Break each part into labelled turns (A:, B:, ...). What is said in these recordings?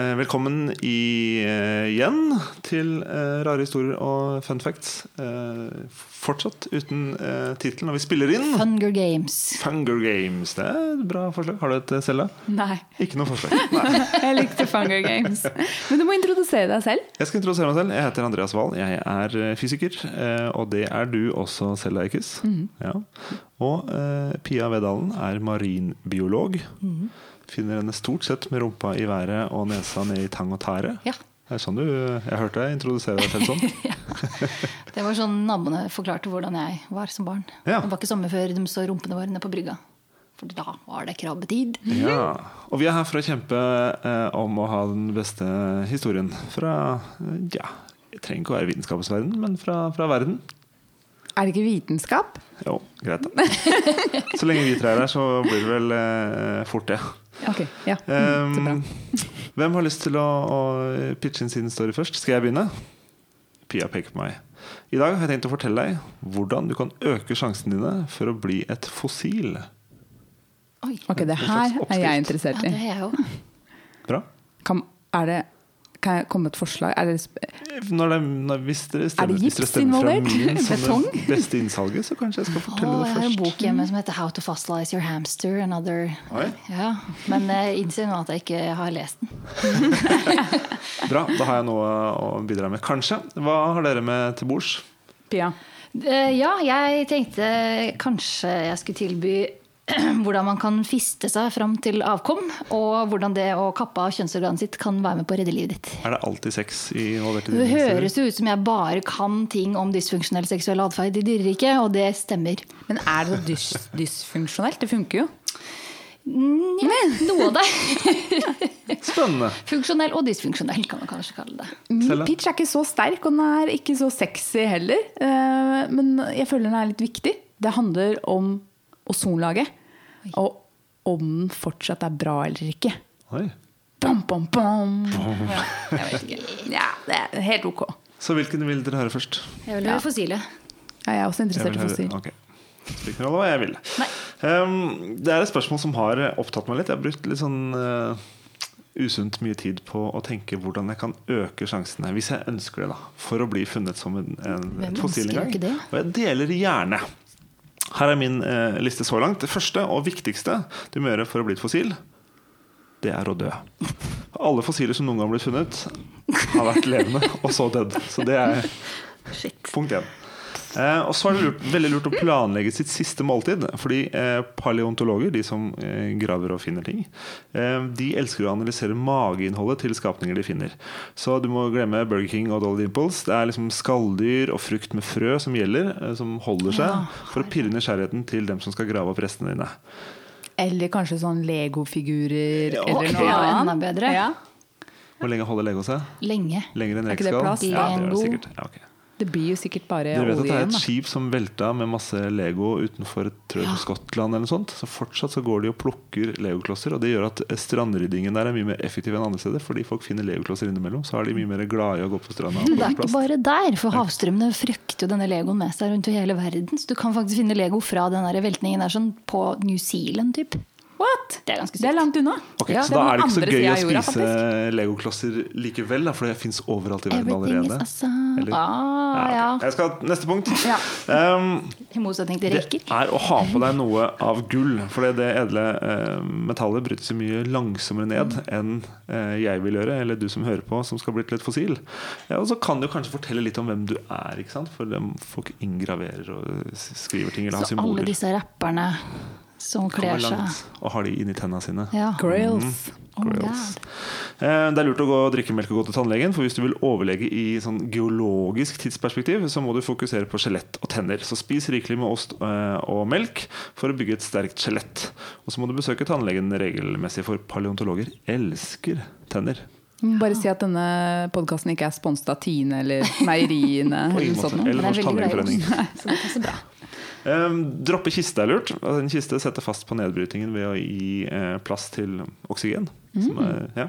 A: Eh, velkommen i, eh, igjen til eh, Rare historier og fun facts. Eh, fortsatt uten eh, tittel når vi spiller inn.
B: Funger Games.
A: Funger Games. Det er et bra forslag. Har du et, selv, da?
C: Nei,
A: Ikke noe forslag. Nei.
C: jeg likte Funger Games. Men du må introdusere deg selv.
A: Jeg skal introdusere meg selv. Jeg heter Andreas Wahl. Jeg er fysiker. eh, Og det er du også, Selda Eikes. Ja. Og eh, Pia Vedalen er marinbiolog. Finner henne stort sett med rumpa i været og nesa ned i tang og tære.
B: Ja.
A: Det er sånn du, Jeg hørte deg introdusere deg selv sånn.
B: Det var sånn naboene forklarte hvordan jeg var som barn.
A: Ja.
B: Det var ikke sommer før de så rumpene våre nede på brygga. For da var det krabbetid.
A: Ja. Og vi er her for å kjempe eh, om å ha den beste historien fra eh, Ja, det trenger ikke å være vitenskapens verden, men fra, fra verden.
C: Er det ikke vitenskap?
A: Jo, greit, da. Så lenge vi tre er der, så blir det vel eh, fort det.
C: Ok, ja. Mm, så bra.
A: Um, hvem har lyst til å, å pitche inn sin story først? Skal jeg begynne? Pia peker på meg. I dag har jeg tenkt å fortelle deg hvordan du kan øke sjansene dine for å bli et fossil.
B: Oi.
C: Ok, det her er jeg interessert i.
B: Ja, det er jeg òg.
A: Bra.
C: Kan, er det, kan jeg komme med et forslag? Er det,
A: Når det, når, hvis dere
C: Er
A: stemmer,
C: det
A: hvis dere
C: gips involvert? Betong?
A: beste innsalget, så kanskje jeg skal fortelle
B: jeg
A: det
B: har en bok hjemme som heter 'How to fossilize your hamster'. Another.
A: Oi.
B: Ja, men jeg innser nå at jeg ikke har lest den.
A: Bra, da har jeg noe å bidra med. Kanskje. Hva har dere med til bords?
C: Pia?
B: Eh, Ja, jeg tenkte kanskje jeg skulle tilby hvordan man kan fiste seg fram til avkom, og hvordan det å kappe av kjønnsorganet sitt kan være med på å redde livet ditt.
A: Er det alltid sex i
B: Det høres jo ut som jeg bare kan ting om dysfunksjonell seksuell atferd i dyreriket, og det stemmer.
C: Men er det så dys, dysfunksjonelt? Det funker jo.
B: Ja, noe av det.
A: Spennende.
B: Funksjonell og dysfunksjonell, kan man kanskje kalle det.
C: Min pitch er ikke så sterk, og den er ikke så sexy heller. Eh, Men jeg føler den er litt viktig. Det handler om ozonlaget. Og om den fortsatt er bra eller ikke.
A: Oi.
C: Bom, bom, bom. Ja, jeg vet ikke. Ja, det er helt ok.
A: Så hvilken vil dere høre først?
B: Jeg vil høre fossile.
C: Ja, jeg er også interessert i fossil.
A: Okay. Spiller rolle hva jeg vil. Um, det er et spørsmål som har opptatt meg litt. Jeg har brukt litt sånn uh, usunt mye tid på å tenke hvordan jeg kan øke sjansene, hvis jeg ønsker det, da, for å bli funnet som en, en, et fossil en gang. Og jeg deler gjerne. Her er min eh, liste så langt. Det første og viktigste du må gjøre for å bli et fossil, det er å dø. Alle fossiler som noen gang har blitt funnet, har vært levende og så dødd. Så det er
B: Shit.
A: Punkt én. Eh, og så er det lurt, veldig lurt å planlegge sitt siste måltid. Fordi eh, paleontologer, de som eh, graver og finner ting, eh, de elsker å analysere mageinnholdet til skapninger de finner. Så du må glemme Burger King og Dolly Dimples. Det er liksom skalldyr og frukt med frø som gjelder, eh, som holder seg for å pirre nysgjerrigheten til dem som skal grave opp restene dine.
C: Eller kanskje sånn legofigurer
A: Ja,
C: eller
B: ok.
C: noe
B: Ja, enda bedre.
C: Ja.
A: Hvor lenge holder Lego seg?
B: Lenge.
A: Lenger enn
C: Er ikke det?
A: Ja, det gjør det sikkert. Ja, ok.
C: Det blir jo sikkert bare
A: Dere vet at det er et
C: da.
A: skip som velta med masse Lego utenfor tror jeg,
B: Ja.
A: Skottland eller noe sånt. Så fortsatt så går de og plukker legoklosser, og det gjør at strandryddingen der er mye mer effektiv enn andre steder. Fordi folk finner legoklosser innimellom, så er de mye mer glade i å gå på stranda.
B: Men det er ikke bare der, for havstrømmene frykter jo denne legoen med seg rundt i hele verden. Så du kan faktisk finne lego fra den der veltningen der sånn på New Zealand, typ.
C: What?
B: Det er ganske
C: Det er langt unna.
A: Okay,
B: Ja,
A: så
C: er
A: da er det ikke så gøy å spise legoklosser likevel, da, for det fins overalt i verden
B: Everything is
A: allerede.
B: awesome.
A: Eller-
B: Ah, ja.
A: ok. Jeg skal Neste punkt.
C: Ja.
A: Um,
B: I motsetning til
A: det er å ha på deg noe av gull. For det edle uh, metallet brytes jo mye langsommere ned enn uh, jeg vil gjøre, eller du som hører på, som skal bli til et fossil. Ja, og så kan du kanskje fortelle litt om hvem du er, ikke sant? for folk ingraverer og skriver ting eller har
B: Så alle disse rapperne som kler seg
A: og har de inni tennene sine.
B: ja.
C: Grills.
B: Oh my
A: Grills. Eh, Det er lurt å gå og drikke melk og gå til tannlegen, for hvis du vil overlege i sånn geologisk tidsperspektiv, så må du fokusere på skjelett og tenner. Så spis rikelig med ost eh, og melk for å bygge et sterkt skjelett. Og så må du besøke tannlegen regelmessig, for paleontologer elsker tenner.
C: Bare si at denne podkasten ikke er sponset av Tine eller Meieriene. Eller sånt.
A: Eller Norsk Tannlegeforening.
B: så det passer bra.
A: Eh, droppe kiste er lurt. Altså, En kiste setter fast på nedbrytingen ved å gi eh, plass til oksygen. Som er, ja.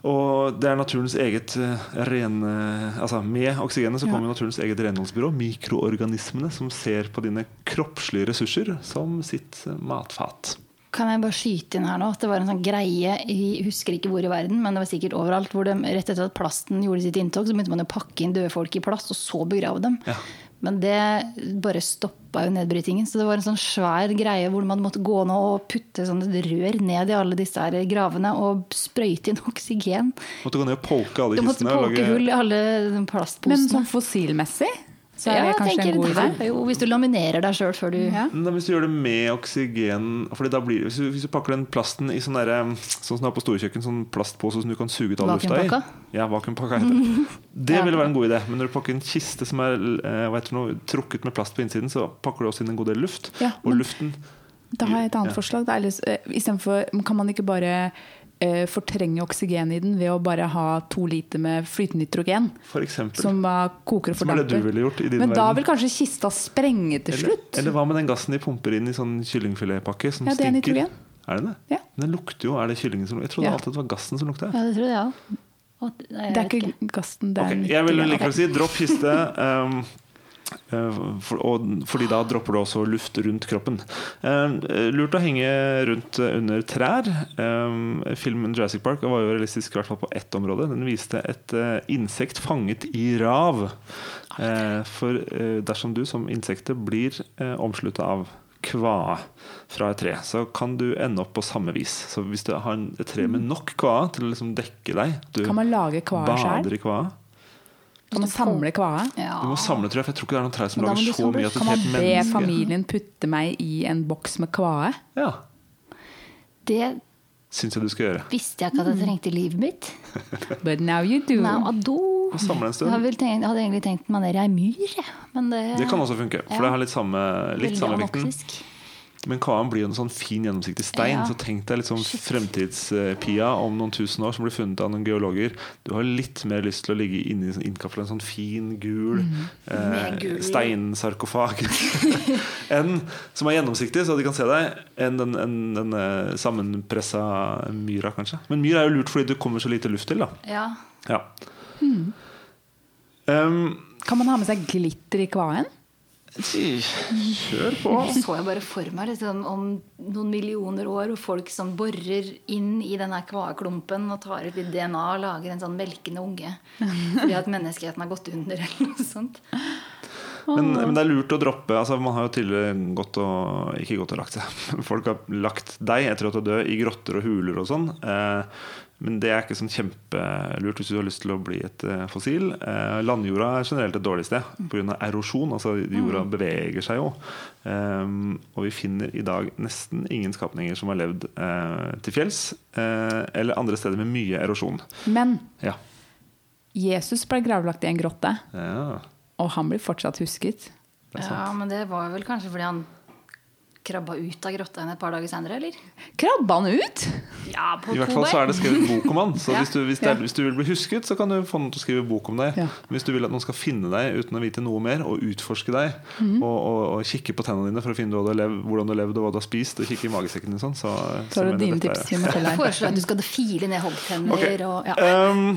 A: Og det er naturens eget eh, rene Altså Med oksygenet så
C: Ja.
A: kommer naturens eget renholdsbyrå, mikroorganismene, som ser på dine kroppslige ressurser som sitt eh, matfat.
B: Kan jeg bare skyte inn her nå at det var en sånn greie Jeg husker ikke hvor i verden, men det var sikkert overalt. Hvor de, rett etter at plasten gjorde sitt inntog, så begynte man å pakke inn døde folk i plast, og så begrave dem.
A: Ja.
B: Men det bare stoppa jo nedbrytingen. Så det var en sånn svær greie hvor man måtte gå nå og putte sånne rør ned i alle disse her gravene og sprøyte inn oksygen.
A: Måtte gå ned og polke alle
B: Du måtte
A: kistene. lage-
B: hull i alle plastposene.
C: Men sånn fossilmessig så er
B: ja,
C: det kanskje en god idé.
B: Jo, hvis du laminerer deg sjøl før du
C: Ja.
A: Men hvis du gjør det med oksygen Fordi da blir, hvis, du, hvis du pakker den plasten i sånn derre- sånn som du har på storkjøkken, sånn plastpose som du kan suge ut all lufta i? Ja, vakuumpakka heter det. Det
B: Ja.
A: ville være en god idé. Men når du pakker en kiste som er eh, hva heter det trukket med plast på innsiden, så pakker du også inn en god del luft.
C: Ja,
A: Og
C: men-
A: luften
C: Da har jeg et annet
A: Ja.
C: forslag. Da. Eller, eh, istedenfor, kan man ikke bare fortrenge oksygen i den ved å bare ha to liter med flytende nitrogen?
A: For eksempel.
C: Som bare koker og
A: Som er det du ville gjort i din
C: Men da vil kanskje kista sprenge til
A: eller,
C: slutt?
A: eller hva med den gassen de pumper inn i sånn kyllingfiletpakke som
C: Ja, det er
A: stinker?
C: nitrogen.
A: Er det det?
C: Ja.
A: Men den lukter jo. Er det kyllingen som? Jeg trodde
C: Ja.
A: alltid det var gassen som lukta.
B: Ja, det tror jeg òg.
C: Det er ikke gassen, det er
A: Ok, jeg vil likevel si dropp kiste. Um, eh, for, og, fordi da dropper du også luft rundt kroppen. Um, lurt å henge rundt eh, under trær. Um, filmen Jurassic Park var jo realistisk i hvert fall på ett område. Den viste et eh, insekt fanget i rav. Eh, for eh, dersom du som insektet blir uh, omslutta av kvae fra et tre, så kan du ende opp på samme vis. Så hvis du har et tre med nok kvae til å liksom dekke deg Du
C: Kan man lage kvae sjøl? Kan man samle kvae?
B: Ja.
A: Du må samle, tror jeg, for jeg tror ikke det er noen trær som lager så mye at et
C: Kan man
A: helt
C: be
A: menneske
C: familien putte meg i en boks med kvae?
A: Ja,
B: Det
A: syns jeg du skal gjøre.
B: visste jeg ikke at jeg trengte i livet mitt.
C: But now you do.
B: Now I do.
A: Samle en stund.
B: Jeg tenkt, jeg hadde egentlig tenkt meg ned i ei myr, jeg. men det,
A: Det kan også funke, for
B: Ja.
A: det har litt samme, litt
B: veldig
A: samme vekten. Men kvaen blir en sånn fin, gjennomsiktig stein.
B: Ja.
A: Så tenk deg litt sånn fremtidspia om noen tusen år som blir funnet av noen geologer. Du har litt mer lyst til å ligge inni sånn innkapsla en sånn fin, gul
B: mm.
A: eh,
B: gul
A: steinsarkofag. en som er gjennomsiktig, så de kan se deg, enn den, en, den eh, sammenpressa myra, kanskje. Men myr er jo lurt fordi det kommer så lite luft til, da.
B: Ja.
A: Ja. Um,
C: Kan man ha med seg glitter i kvaen?
A: Kjør på.
B: Så så jeg bare for meg liksom, om noen millioner år, hvor folk som borer inn i denne kvaeklumpen og tar ut litt DNA og lager en sånn melkende unge. Fordi at menneskeheten har gått under, eller noe sånt.
A: Men, men det er lurt å droppe altså Man har jo tidligere gått og Ikke gått og lagt seg. Folk har lagt deg etter at du er død, i grotter og huler og sånn. Eh, men det er ikke sånn kjempelurt hvis du har lyst til å bli et eh, fossil. Eh, landjorda er generelt et dårlig sted pga. erosjon. Altså jorda beveger seg jo. Eh, og vi finner i dag nesten ingen skapninger som har levd eh, til fjells eh, eller andre steder med mye erosjon.
C: Men
A: Ja.
C: Jesus ble gravlagt i en grotte,
A: ja.
C: og han blir fortsatt husket.
B: Ja, men det var vel kanskje fordi han krabba ut av grotta et par dager senere, eller?
C: Krabba han ut?
B: Ja, på
A: I hvert fall så er det skrevet bok om han. Så
B: Ja.
A: hvis, du, hvis, det er,
C: Ja.
A: hvis du vil bli husket, så kan du få noen til å skrive bok om deg.
C: Ja.
A: Hvis du vil at noen skal finne deg uten å vite noe mer, og utforske deg, og, og, og kikke på tennene dine for å finne du levd, hvordan du har levd og hva du har spist, og kikke i magesekken din, sånn, så,
C: Så
A: mener
C: du dine
A: er-
C: tips telle
B: Jeg foreslår at du skal file ned hoggtenner
A: okay.
B: og ja.
A: Um,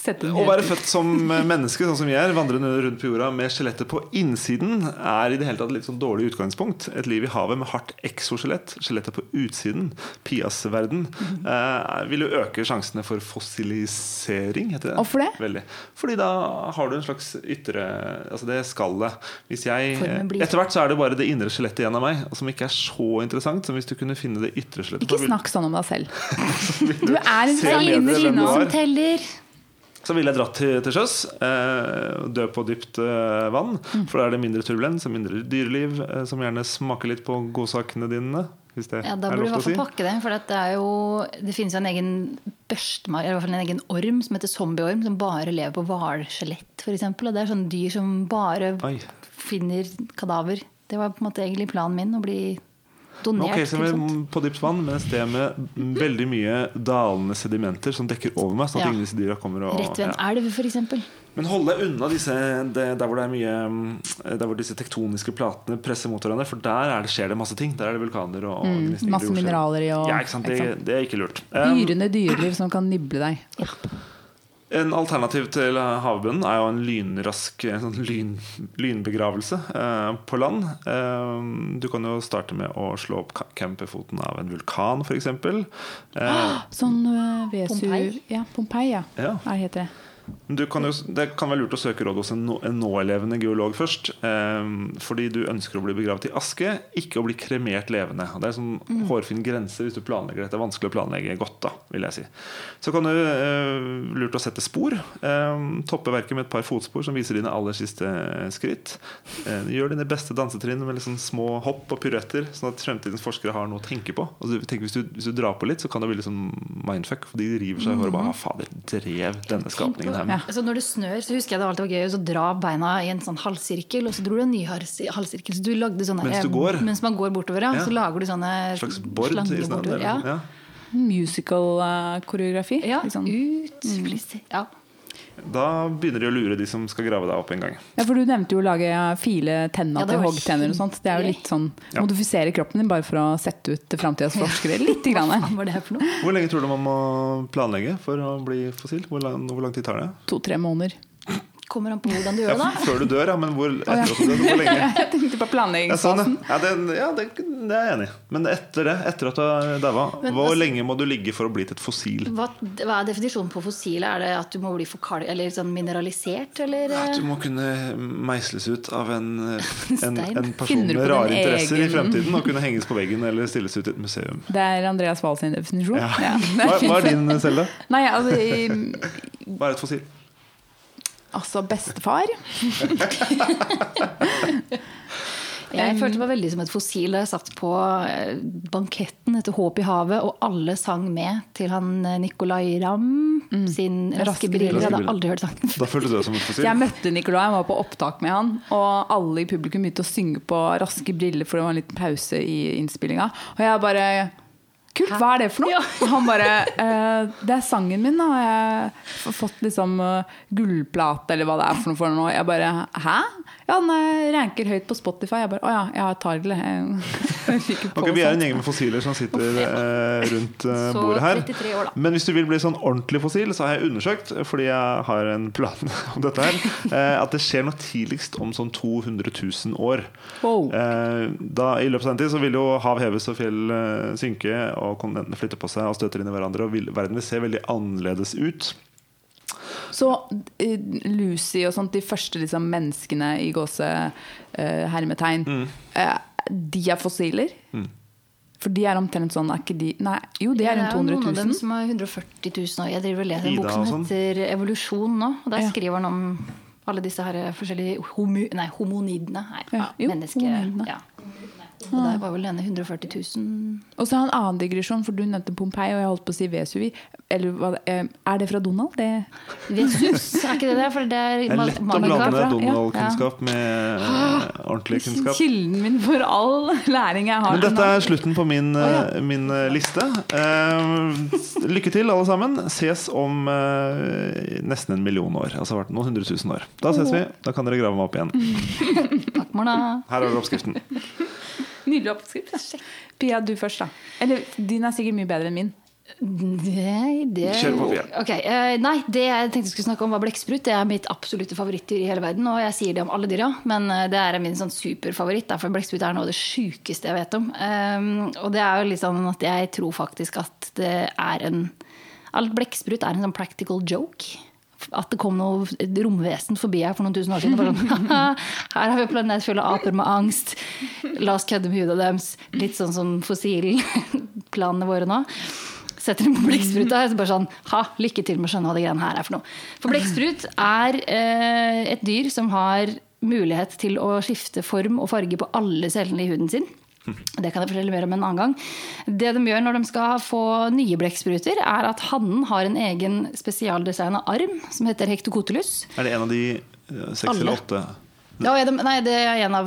A: Å være født som menneske, sånn som vi er, vandrende rundt på jorda med skjelettet på innsiden, er i det hele tatt litt sånn dårlig utgangspunkt. Et liv i havet med hardt exoskjelett, skjelettet på utsiden, Pias verden, eh, vil jo øke sjansene for fossilisering, heter det.
C: Hvorfor det?
A: Veldig. Fordi da har du en slags ytre Altså det skallet. Hvis jeg Etter hvert så er det bare det indre skjelettet igjen av meg, som ikke er så interessant som hvis du kunne finne det ytre skjelettet.
C: Ikke snakk sånn om deg selv. Du er en
A: Se
C: sånn inne.
B: som teller.
A: Så ville jeg dratt til, til sjøs, eh, dø på dypt eh, vann.
C: Mm.
A: For da er det mindre turbulens og mindre dyreliv, eh, som gjerne smaker litt på godsakene dine. Hvis det
B: Ja, Da burde du i hvert fall pakke det. For det, er jo, det finnes jo en egen børstmark, eller i hvert fall en egen orm som heter zombieorm, som bare lever på hvalskjelett, f.eks. Og det er sånne dyr som bare
A: Oi.
B: finner kadaver. Det var på en måte egentlig planen min, å bli donert
A: Ok, så
B: til
A: vi
B: sånt.
A: er på dypt vann, men et sted med veldig mye dalende sedimenter som dekker over meg. Sånn at
B: Ja.
A: ingen disse dyra kommer og
B: Rett ved en
A: ja.
B: elv, f.eks.
A: Men hold deg unna disse, det, der hvor det er mye mm, Der hvor disse tektoniske platene presser mot hverandre, for der er det, skjer det masse ting. Der er det vulkaner og, og
C: Mm, Masse mineraler i og
A: Ja, ikke sant? Det, det er ikke lurt. Um,
C: Yrende dyreliv som kan nible deg.
A: En alternativ til havbunnen er jo en lynrask en sånn lyn, lynbegravelse eh, på land. Eh, du kan jo starte med å slå opp camperfoten av en vulkan, f.eks. Eh,
C: Sånn uh, Vesu
B: Pompeii?
C: Ja, Pompeii, ja.
A: Ja.
C: Her heter det?
A: Du kan jo, det kan være lurt å søke råd hos en, nå, en nålevende geolog først. Eh, fordi du ønsker å bli begravet i aske, ikke å bli kremert levende. Og Det er en sånn hårfin grense hvis du planlegger dette. Det er vanskelig å planlegge godt, da, vil jeg si. Så kan du eh, lurt å sette spor. Eh, toppe verket med et par fotspor som viser dine aller siste skritt. Eh, gjør dine beste dansetrinn med sånn små hopp og piruetter, sånn at fremtidens forskere har noe å tenke på. Altså, tenk, hvis, du, hvis du drar på litt, så kan det bli litt sånn mindfuck. For de river seg i håret og bare «Ah, Fader, drev denne skapningen her.
C: Ja.
B: Så når det snør, så husker jeg det alltid var gøy å så dra beina i en sånn halvsirkel, og så dro du en ny halvsirkel. Så du lagde sånne
A: Mens du
B: eh? Mens man går bortover, ja.
A: Ja.
B: Så lager du sånne
A: slags bord i
B: bortover. Ja.
A: Ja.
C: Musical-koreografi.
B: Ja,
C: liksom.
B: ut, mm. Ja.
A: Da begynner de å lure de som skal grave deg opp en gang.
C: Ja, for du nevnte jo å lage file tenna
B: Ja,
C: til hoggtenner og sånt. Det er jo litt sånn
A: Ja.
C: modifisere kroppen din bare for å sette ut framtidas forskere. Lite grann.
B: Hva det for noe?
A: Hvor lenge tror du man må planlegge for å bli fossil? Hvor lang, hvor lang tid tar det?
C: To-tre måneder.
B: Kommer an på hvordan du gjør det, da.
A: før du dør, ja. Men hvor, etter at du dør, hvor lenge?
C: Jeg tenkte på
A: Ja, sånn, ja. Ja, det, ja det, det er jeg enig i. Men etter det, etter at du har daua, hvor
B: altså-
A: lenge må du ligge for å bli til et fossil?
B: Hva, hva er definisjonen på fossil? Er det at du må bli forkal eller sånn mineralisert, eller?
A: At
B: eh?
A: du må kunne meisles ut av en, en, en person med rare
C: interesser
A: interesser i fremtiden og kunne henges på veggen eller stilles ut i et museum.
C: Det er Andreas Wahl sin definisjon.
A: Ja.
C: Ja.
A: Hva, hva er din, Selda?
C: Nei, altså, i-
A: Hva er et fossil?
C: Altså bestefar.
B: Jeg følte meg veldig som et fossil da jeg satt på eh, banketten etter Håp i havet, og alle sang med til han eh, Nicolay Ramm sin
C: Raske briller.
B: Jeg hadde aldri hørt sangen.
A: Da følte du deg som et fossil?
C: Jeg møtte Nicolay, jeg var på opptak med han. Og alle i publikum begynte å synge på raske briller, for det var en liten pause i innspillinga. Og jeg bare Kult, hva er det for noe?
B: Ja.
C: Og han bare eh, Det er sangen min, da. Og jeg har fått liksom eh, gullplate, eller hva det er for noe for noe. Jeg bare Hæ? Ja, den er ranker høyt på Spotify. Jeg bare Å ja, jeg tar det. okay,
A: Ok, Vi er en gjeng med fossiler som sitter eh, rundt eh, bordet her.
B: 33 år.
A: Men hvis du vil bli sånn ordentlig fossil, så har jeg undersøkt, fordi jeg har en plan om dette her, eh, at det skjer noe tidligst om sånn 200 000 år.
C: Wow.
A: Eh, da, I løpet av den tid så vil jo hav heves og fjell eh, synke, og kontinentene flytter på seg og støter inn i hverandre, og vil, verden vil se veldig annerledes ut.
C: Så eh, Lucy og sånt, de første liksom, menneskene i gåse uh, hermetegn, eh, de er fossiler? For de er omtrent sånn, er ikke de Nei, jo, de er
B: Det er noen av dem som har 140 000 år. Jeg driver og leser en bok som
A: sånn.
B: heter 'Evolusjon' nå. og Der
C: Ja.
B: skriver han om alle disse her forskjellige homu, nei, homonidene. Nei,
C: Ja,
B: ja,
C: jo,
B: mennesker.
C: homonidene.
B: Ja. Og der var vel denne 140 000
C: Og så har jeg en annen digresjon, for du nevnte Pompeii, og jeg holdt på å si Vesuvi. Eller eh, er det fra Donald? Det,
B: Vesus, er ikke det det? For det er,
A: Det er lett å blande Donald-kunnskap med eh, ordentlig kunnskap.
C: kilden min for all læring jeg har.
A: Men dette er slutten på min,
C: oh, ja.
A: eh, min liste. Uh, lykke til, alle sammen. Ses om uh, nesten en million år. Altså vært noen hundre tusen år. Da ses vi. Da kan dere grave meg opp igjen.
B: Takk, Morna.
A: Her har dere oppskriften.
C: Nydelig oppskrift. Pia, du først, da. Eller din er sikkert mye bedre enn min.
B: Nei, det
A: Kjør på, Pia.
B: Okay, eh, Nei, det jeg tenkte jeg skulle snakke om, var blekksprut. Det er mitt absolutte favorittdyr i hele verden. Og jeg sier det om alle dyra, men eh, det er min sånn superfavoritt. For blekksprut er noe av det sjukeste jeg vet om. Um, og det er jo litt sånn at jeg tror faktisk at det er en blekksprut er en sånn practical joke. At det kom noe romvesen forbi her for noen tusen år siden. Sånn, her har vi en planet full av aper med angst. La oss kødde med hudet deres. Litt sånn som fossilplanene våre nå setter dem på blekkspruta. Så bare sånn, ha, lykke til med å skjønne hva det greiene her er for noe. For blekksprut er eh, et dyr som har mulighet til å skifte form og farge på alle cellene i huden sin. Det kan jeg fortelle mer om en annen gang. Det de gjør når de skal få nye blekkspruter, er at hannen har en egen spesialdesigna arm som heter hektokotelus.
A: Er det en av de eh, seks eller åtte?
B: Ja, nei, det er en av,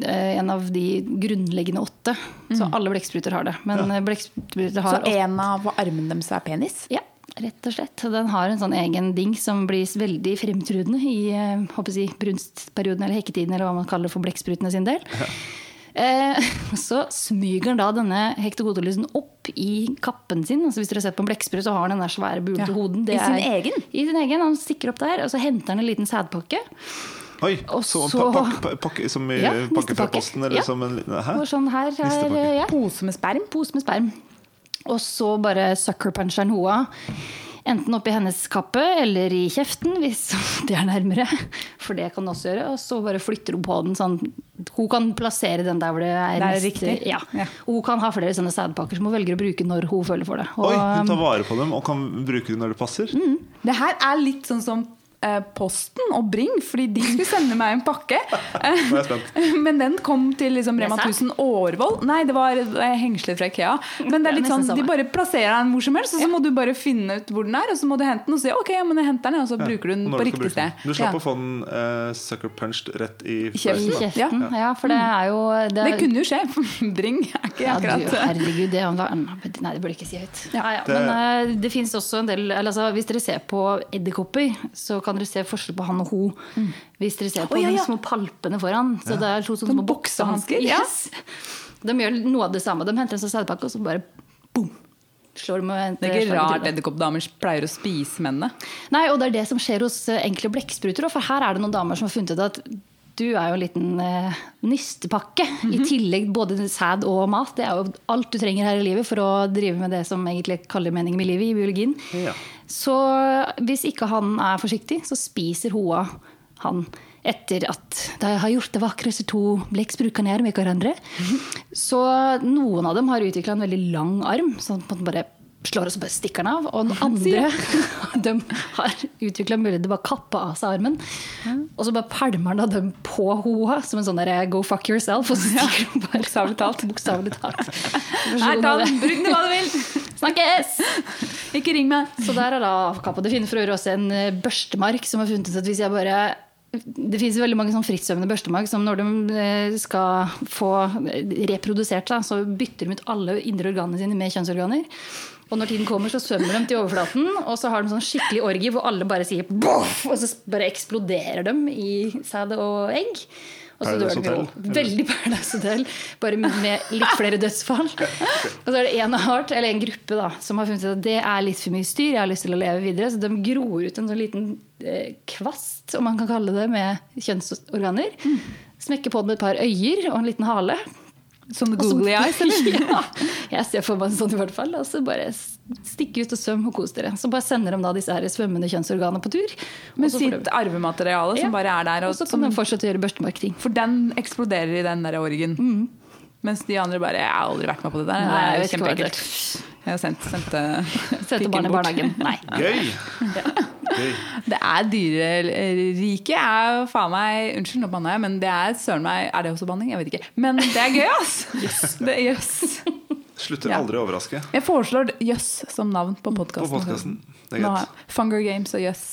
B: eh, en av de grunnleggende åtte. Så alle blekkspruter har det. Men
A: Ja.
B: Har Så
C: en av armene deres er penis?
B: Ja, rett og slett. Den har en sånn egen ding som blir veldig fremtrudende i eh, håper jeg brunstperioden eller hekketiden, eller hva man kaller det for blekksprutene sin del. Eh, så smyger han da denne hektogodalysen opp i kappen sin. Altså hvis dere har sett på en blekksprut, så har han den der svære bulte
C: Ja.
B: hoden.
C: I sin egen?
B: I sin egen. Han stikker opp der, og så henter han en liten sædpakke.
A: Oi,
B: Og
A: så,
B: så-
A: pakke, pakke, pakke, Som i
B: Ja,
A: pakke fra posten? Eller
B: Ja.
A: som en liten Hæ?
B: Sånn her, her ja.
C: Pose med sperm.
B: pose med sperm. Og så bare sucker puncher han hoa. Enten oppi hennes kappe eller i kjeften, hvis det er nærmere. For det kan hun også gjøre. Og så bare flytter hun på den sånn Hun kan plassere den der hvor det er,
C: Det er
B: mest-
C: riktig.
B: Ja.
C: Ja.
B: Hun kan ha flere sånne sædpakker som hun velger å bruke når hun føler for det. Og,
A: Oi, hun tar vare på dem og kan bruke dem når det passer?
B: Mm.
C: Det her er litt sånn som eh, Posten og Bring, fordi de skulle sende meg en pakke. Eh. Men den kom til liksom Rema 1000 Årvoll. Nei, det var eh, hengsler fra Ikea. Men det er litt sånn, de bare plasserer den hvor som helst, og så må du bare finne ut hvor den er, og så må du hente den og si ok, ja, men jeg henter den, og så bruker du den på riktig sted.
A: Du slapp å få den eh, sucker punched rett i
C: kjeften.
B: Ja. for det er jo
C: Det kunne jo skje. Bring er ikke
B: Ja, du,
C: akkurat
B: herregud, det var, Nei, det burde jeg ikke si høyt.
C: Ja.
B: Ja, ja. Men eh, det fins også en del eller, altså, Hvis dere ser på edderkopper, så kan dere se forskjell på han og ho. Hvis dere ser på
C: oh, ja,
B: de små palpene foran. Så det er to sånne
C: Som
B: små
C: boksehansker.
B: Yes. De gjør noe av det samme. De henter en sånn sædpakke, og så bare boom! Slår med
C: Det er ikke rart edderkoppdamer pleier å spise mennene.
B: Nei, og det er det som skjer hos eh, enkle blekkspruter. For her er det noen damer som har funnet ut at du er jo en liten eh, nystepakke. I tillegg både sæd og mat. Det er jo alt du trenger her i livet for å drive med det som egentlig kaller meningen med livet i biologien.
A: Ja.
B: Så hvis ikke han er forsiktig, så spiser hoa han etter at de har gjort det vakreste to blekksprutene gjør med hverandre. Så noen av dem har utvikla en veldig lang arm, sånn at man bare slår og så bare stikker den av. Og den andre de har utvikla mulighet til å bare kappe av seg armen. Og så bare pælmer han dem på hoa som en sånn der go fuck yourself. Og så stikker de bare
C: Bokstavelig talt.
B: Bokstavelig talt.
C: Her, ta den! Bruk den hva du vil!
B: Snakkes!
C: Ikke ring meg!
B: Så der er da avkappa. Det finnes for øvrig også en eh, børstemark som har funnet at hvis jeg bare det finnes veldig mange sånn frittsvømmende børstemark som når de eh, skal få reprodusert seg, så bytter de ut alle indre organene sine med kjønnsorganer. Og når tiden kommer, så svømmer de til overflaten, og så har de sånn skikkelig orgi hvor alle bare sier boff, og så bare eksploderer de i sæd og egg. Og så dør
A: Paradise. Hotel.
B: Veldig Paradise Hotel, bare med litt flere dødsfall. Og så er det en art, eller en gruppe da, som har funnet ut at det er litt for mye styr. Jeg har lyst til å leve videre, Så de gror ut en sånn liten eh, kvast, om man kan kalle det, med kjønnsorganer. Smekker på den med et par øyer og en liten hale.
C: Sånne
B: Og så-
C: googly eyes, eller?
B: ja, jeg ser for meg sånn i hvert fall. Altså bare stikk ut og svøm og kos dere. Så bare sender de da disse her svømmende kjønnsorganene på tur.
C: Med sitt arvemateriale som
B: Ja.
C: bare er der.
B: og
C: Og
B: så kan
C: som,
B: de fortsette å gjøre børstemarkting.
C: for den eksploderer i den der orgen. Mens de andre bare Jeg har aldri vært med på det der.
B: Nei,
C: det
B: jeg
C: er
B: vet ikke hva det
C: kjempeekkelt. Jeg sendte,
B: sendte,
C: sendte
B: barn i barnehagen. Nei.
A: Gøy! Gøy.
C: Det er dyreriket er jo faen meg Unnskyld, nå banna jeg, men det er søren meg Er det også banning? Jeg vet ikke. Men det er gøy, ass! Det er jøss.
A: Slutter
C: Ja.
A: aldri å overraske
C: Jeg foreslår jøss som navn på
A: på
C: podkasten.
A: Det er.
C: Funger Games og jøss.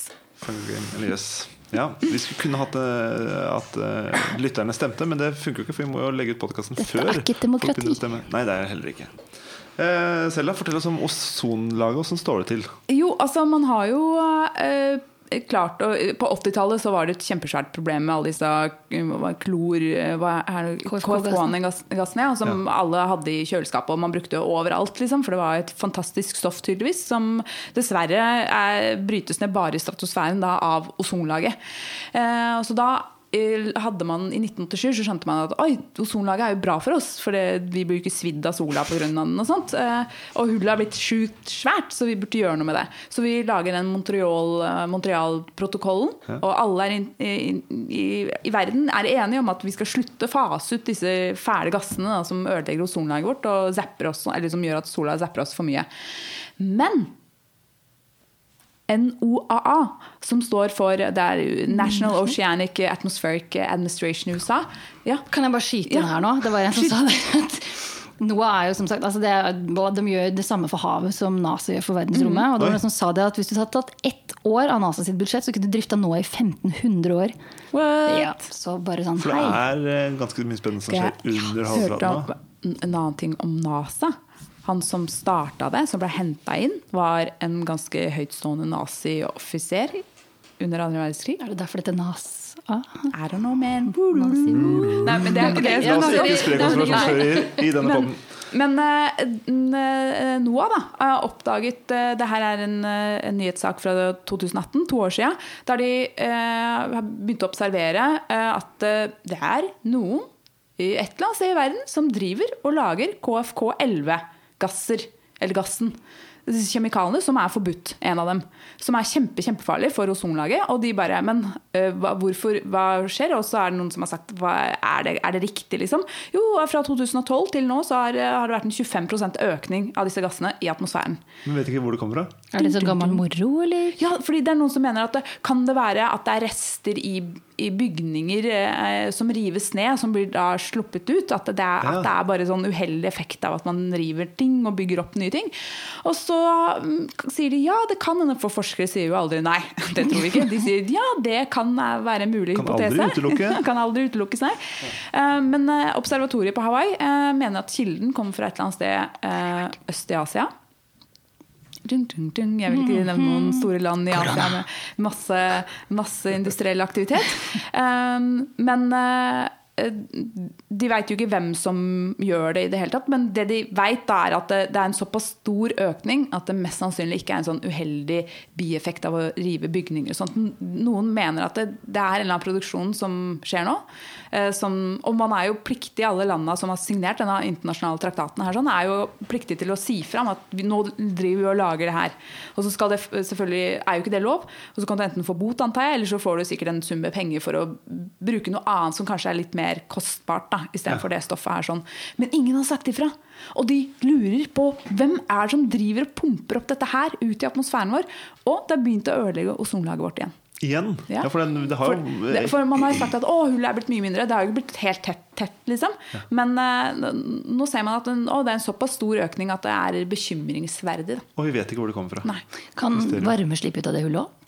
A: Hunger Game, eller Yes. Ja, Vi skulle kunne hatt eh, at eh, lytterne stemte, men det funker jo ikke, for vi må jo legge ut podkasten
B: Dette er ikke et demokrati.
A: Nei, det er det heller ikke. Eh, Selda, fortell oss om ozonlaget. Hvordan står det til?
C: Jo, altså man har jo eh, klart å På 80-tallet så var det et kjempesvært problem med alle disse eh, hva- klor... eh, Hva er det?
B: KFK-gassene.
C: KFK-gassene, ja, som alle hadde i kjøleskapet, og man brukte overalt. Liksom, for det var et fantastisk stoff, tydeligvis, som dessverre er, brytes ned bare i stratosfæren da, av ozonlaget. Eh, så da eh, hadde man I 1987 så skjønte man at oi, ozonlaget er jo bra for oss, for det, vi blir jo ikke svidd av sola pga. den. Og sånt. Eh, og hullet har blitt sjukt svært, så vi burde gjøre noe med det. Så vi lager den Montreal-protokollen, Montreal-protokollen. Og alle in, i, i, i verden er enige om at vi skal slutte å fase ut disse fæle gassene da, som ødelegger ozonlaget vårt, og oss, eller som gjør at sola zapper oss for mye. Men NOAA, som står for det er National Oceanic Atmospheric Administration i USA. Ja,
B: Kan jeg bare skyte inn
C: Ja.
B: her nå? Det var en som sa det. NOAA er jo som sagt, altså det er, De gjør det samme for havet som NASA gjør for verdensrommet. Og det var noen som sa det at Hvis du hadde tatt ett år av NASA sitt budsjett, så kunne du drifta NOAA i 1500 år. Ja, så bare sånn, hei.
A: For det er eh, ganske mye spennende som skjer under havflaten Hørte
C: om en annen ting om NASA. Han som starta det, som ble henta inn, var en ganske høytstående nazi-offiser under andre verdenskrig.
B: Er det derfor dette nas... Er
C: I don't know, man.
B: Nazi.
C: Nei, men det er ikke det.
A: La oss ikke spre konspirasjonsteorier i denne poden.
C: men uh, NOAH da, har oppdaget uh, Det her er en, en nyhetssak fra 2018, to år siden, der de uh, har begynt å observere at det er noen i et eller annet sted i verden som driver og lager KFK11-gasser, eller gassen. Disse Kjemikalene som er forbudt, en av dem. Som er kjempe, kjempefarlig for ozonlaget. Og de bare Men øh, hva, hvorfor, hva skjer? Og så er det noen som har sagt hva, er, det, er det riktig, liksom? Jo, fra 2012 til nå så har, har det vært en 25% økning av disse gassene i atmosfæren.
A: Men vet ikke hvor det kommer fra.
B: Er det så gammel moro, eller?
C: Ja, fordi det er noen som mener at det, kan det være at det er rester i, i bygninger eh, som rives ned, som blir da sluppet ut? At det, er,
A: Ja.
C: at det er bare sånn uheldig effekt av at man river ting og bygger opp nye ting. Og så um, sier de ja, det kan hende, for forskere sier jo aldri nei. Det tror vi ikke. De sier ja, det kan eh, være en mulig
A: Kan
C: hypotese.
A: aldri utelukke.
C: kan aldri utelukkes, nei. Eh, Men uh, observatoriet på Hawaii uh, mener at kilden kommer fra et eller annet sted øst i Asia. Dung, dun, dun. Jeg vil ikke nevne noen store land i Asia med masse, masse industriell aktivitet. Um, men uh, de veit jo ikke hvem som gjør det i det hele tatt. Men det de veit, er at det, det er en såpass stor økning at det mest sannsynlig ikke er en sånn uheldig bieffekt av å rive bygninger. og Sånt. Noen mener at det, det er en eller annen produksjon som skjer nå. Eh, Som, og man er jo pliktig, alle landene som har signert denne internasjonale traktaten, her, sånn, er jo pliktig til å si fram at vi, nå driver vi og lager det her. Og så skal det selvfølgelig er jo ikke det lov. Og så kan du enten få bot, antar jeg, eller så får du sikkert en sum med penger for å bruke noe annet som kanskje er litt mer kostbart, da, istedenfor det stoffet her. sånn. Men ingen har sagt ifra. Og de lurer på hvem er det som driver og pumper opp dette her ut i atmosfæren vår. Og det har begynt å ødelegge ozonlaget vårt igjen.
A: Igjen?
C: Ja.
A: Ja, for den, det har
C: For,
A: jo
C: det, for man har jo sagt at å, hullet er blitt mye mindre. Det har jo ikke blitt helt tett, tett liksom. Men uh, nå ser man at den, å, det er en såpass stor økning at det er bekymringsverdig. Da.
A: Og vi vet ikke hvor det kommer fra.
C: Nei.
B: Kan
A: Mysterium.
B: varme slippe ut av det hullet òg?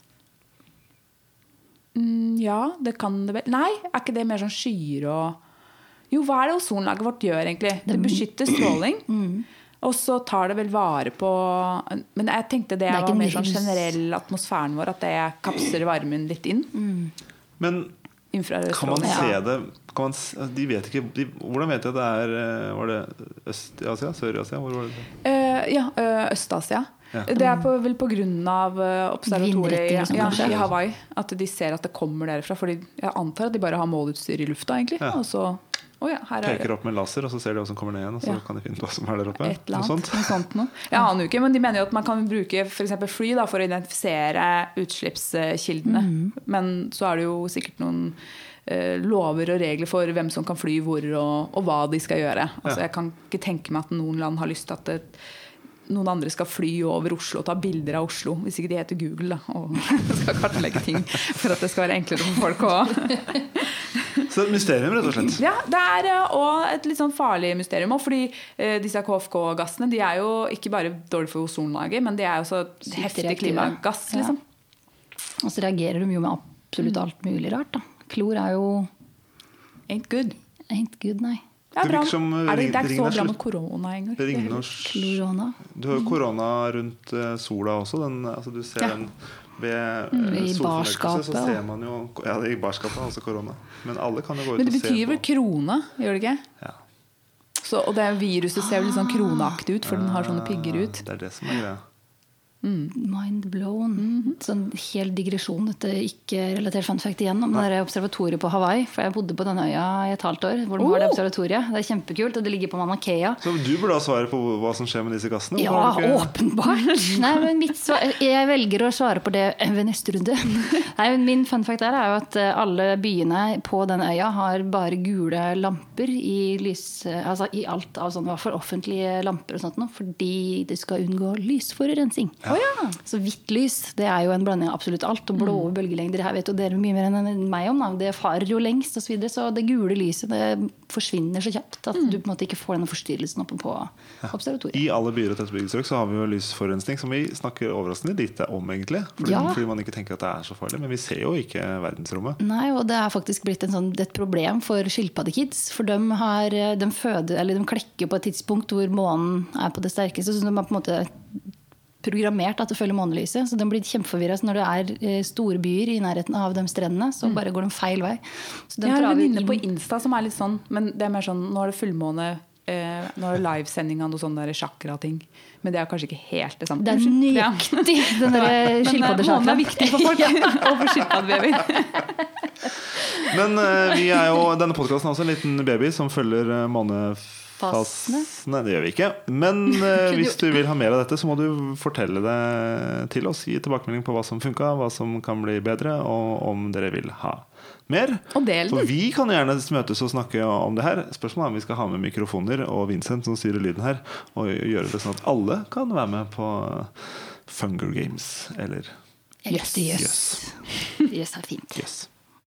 C: Mm, ja, det kan det vel Nei, er ikke det mer sånn skyer og Jo, hva er det ozonlaget vårt gjør, egentlig? Det beskytter stråling. Og så tar det vel vare på Men jeg tenkte det,
B: Det er
C: var mer sånn generell atmosfæren vår, at det kapser varmen litt inn.
A: Men kan man se det kan man, De vet ikke de, Hvordan vet de at det er eh, Var det Øst-Asia? Sør-Asia? Hvor var det?
C: Uh, ja, eh, Øst-Asia.
A: Ja.
C: Det er på, vel på grunn av eh, observatoriet ja, i Hawaii. At de ser at det kommer derfra. Fordi jeg antar at de bare har måleutstyr i lufta, egentlig.
A: Ja.
C: Og så Å ja, her er
A: Peker opp med laser, og så ser de hva som kommer ned igjen. Og så
C: Ja.
A: kan de finne hva som er der oppe.
C: et eller
A: Noe
C: annet.
A: sånt.
C: Noe sånt. Jeg aner jo ikke, men de mener jo at man kan bruke eksempel fly da, for å identifisere utslippskildene.
B: Mm.
C: Men så er det jo sikkert noen eh, lover og regler for hvem som kan fly hvor, og, og hva de skal gjøre. Altså,
A: Ja.
C: Jeg kan ikke tenke meg at noen land har lyst til at det, noen andre skal fly over Oslo og ta bilder av Oslo, hvis ikke de heter Google da, og skal kartlegge ting for at det skal være enklere for folk å
A: Så det er et mysterium, rett og slett.
C: Ja, det er eh, og et litt sånn farlig mysterium òg. Fordi eh, disse KFK-gassene de er jo ikke bare dårlige for ozonlaget, men de er jo så heftig klimagass. liksom.
B: Ja.
C: Liksom.
B: Og så reagerer de jo med absolutt alt mulig rart. da. Klor er jo
C: Ain't good.
B: ain't good, nei.
C: Det er,
A: Det virker som,
C: er det, det er ikke så bra med korona engang.
A: Det ringer. Du har jo korona rundt eh, sola også. Den, altså du ser
C: Ja.
A: den ved eh,
B: Mm, I barskapet,
A: Så ser man jo Ja, i barskapet er også korona. Men alle kan jo gå ut
C: Men det betyr vel
A: på.
C: krone, gjør det ikke?
A: Ja.
C: Så, og det viruset ser vel litt sånn kroneaktig ut, for den har sånne pigger ut.
A: Det er det som er greia.
B: Mind blown. Sånn hel digresjon, dette ikke-relatert fun fact igjen om det der observatoriet på Hawaii. For jeg bodde på denne øya i et halvt år, hvor de har det
C: Oh!
B: observatoriet. Det er kjempekult, og det ligger på Mauna Kea.
A: Så du burde ha svaret på hva som skjer med disse gassene?
B: Ja,
A: ikke-
B: åpenbart! Nei, men mitt svar, jeg velger å svare på det ved neste runde. Nei, men min fun fact der er jo at eh, alle byene på den øya har bare gule lamper i, lys, altså i alt av sånn, for offentlige lamper og sånt noe, fordi det skal unngå lysforurensning. Så hvitt lys det er jo en blanding av absolutt alt. Og blå bølgelengder her vet jo dere mye mer enn meg om. Da. Det farer jo lengst osv. Så, videre, så det gule lyset det forsvinner så kjapt at du på en måte ikke får denne forstyrrelsen oppe på observatoriet.
A: I alle byer og tettbygde så har vi jo lysforurensning, som vi snakker overraskende lite om, egentlig. Fordi,
B: Ja.
A: fordi man ikke tenker at det er så farlig. Men vi ser jo ikke verdensrommet.
B: Nei, og det er faktisk blitt en sånn, et problem for skilpaddekids. For de, har, de, føder, eller de klekker på et tidspunkt hvor månen er på det sterkeste. Så de har på en måte programmert at til å følge månelyset. Så den blir kjempeforvirra. Når det er eh, store byer i nærheten av de strendene, så bare går den feil vei. Så den
C: Jeg har en venninne på Insta som er litt sånn, men det er mer sånn Nå er det fullmåne, eh, nå er det livesending av noe sånn der chakra-ting. Men det er kanskje ikke helt det samme.
B: Det er nøyaktig den derre
C: skilpaddesjakra. Månen er viktig for folk. Og for skilpaddebabyer.
A: Men eh, vi er jo, denne podkasten er også en liten baby som følger uh, månefasene. Nei, det gjør vi ikke. Men eh, hvis du vil ha mer av dette, så må du fortelle det til oss. Gi tilbakemelding på hva som funka, hva som kan bli bedre, og om dere vil ha mer.
C: Og del
A: For vi kan gjerne møtes og snakke om det her. Spørsmålet er om vi skal ha med mikrofoner og Vincent som styrer lyden her, og gjøre det sånn at alle kan være med på Funger Games eller
B: Yes.
A: Jøss.
B: Yes er fint.
A: Yes.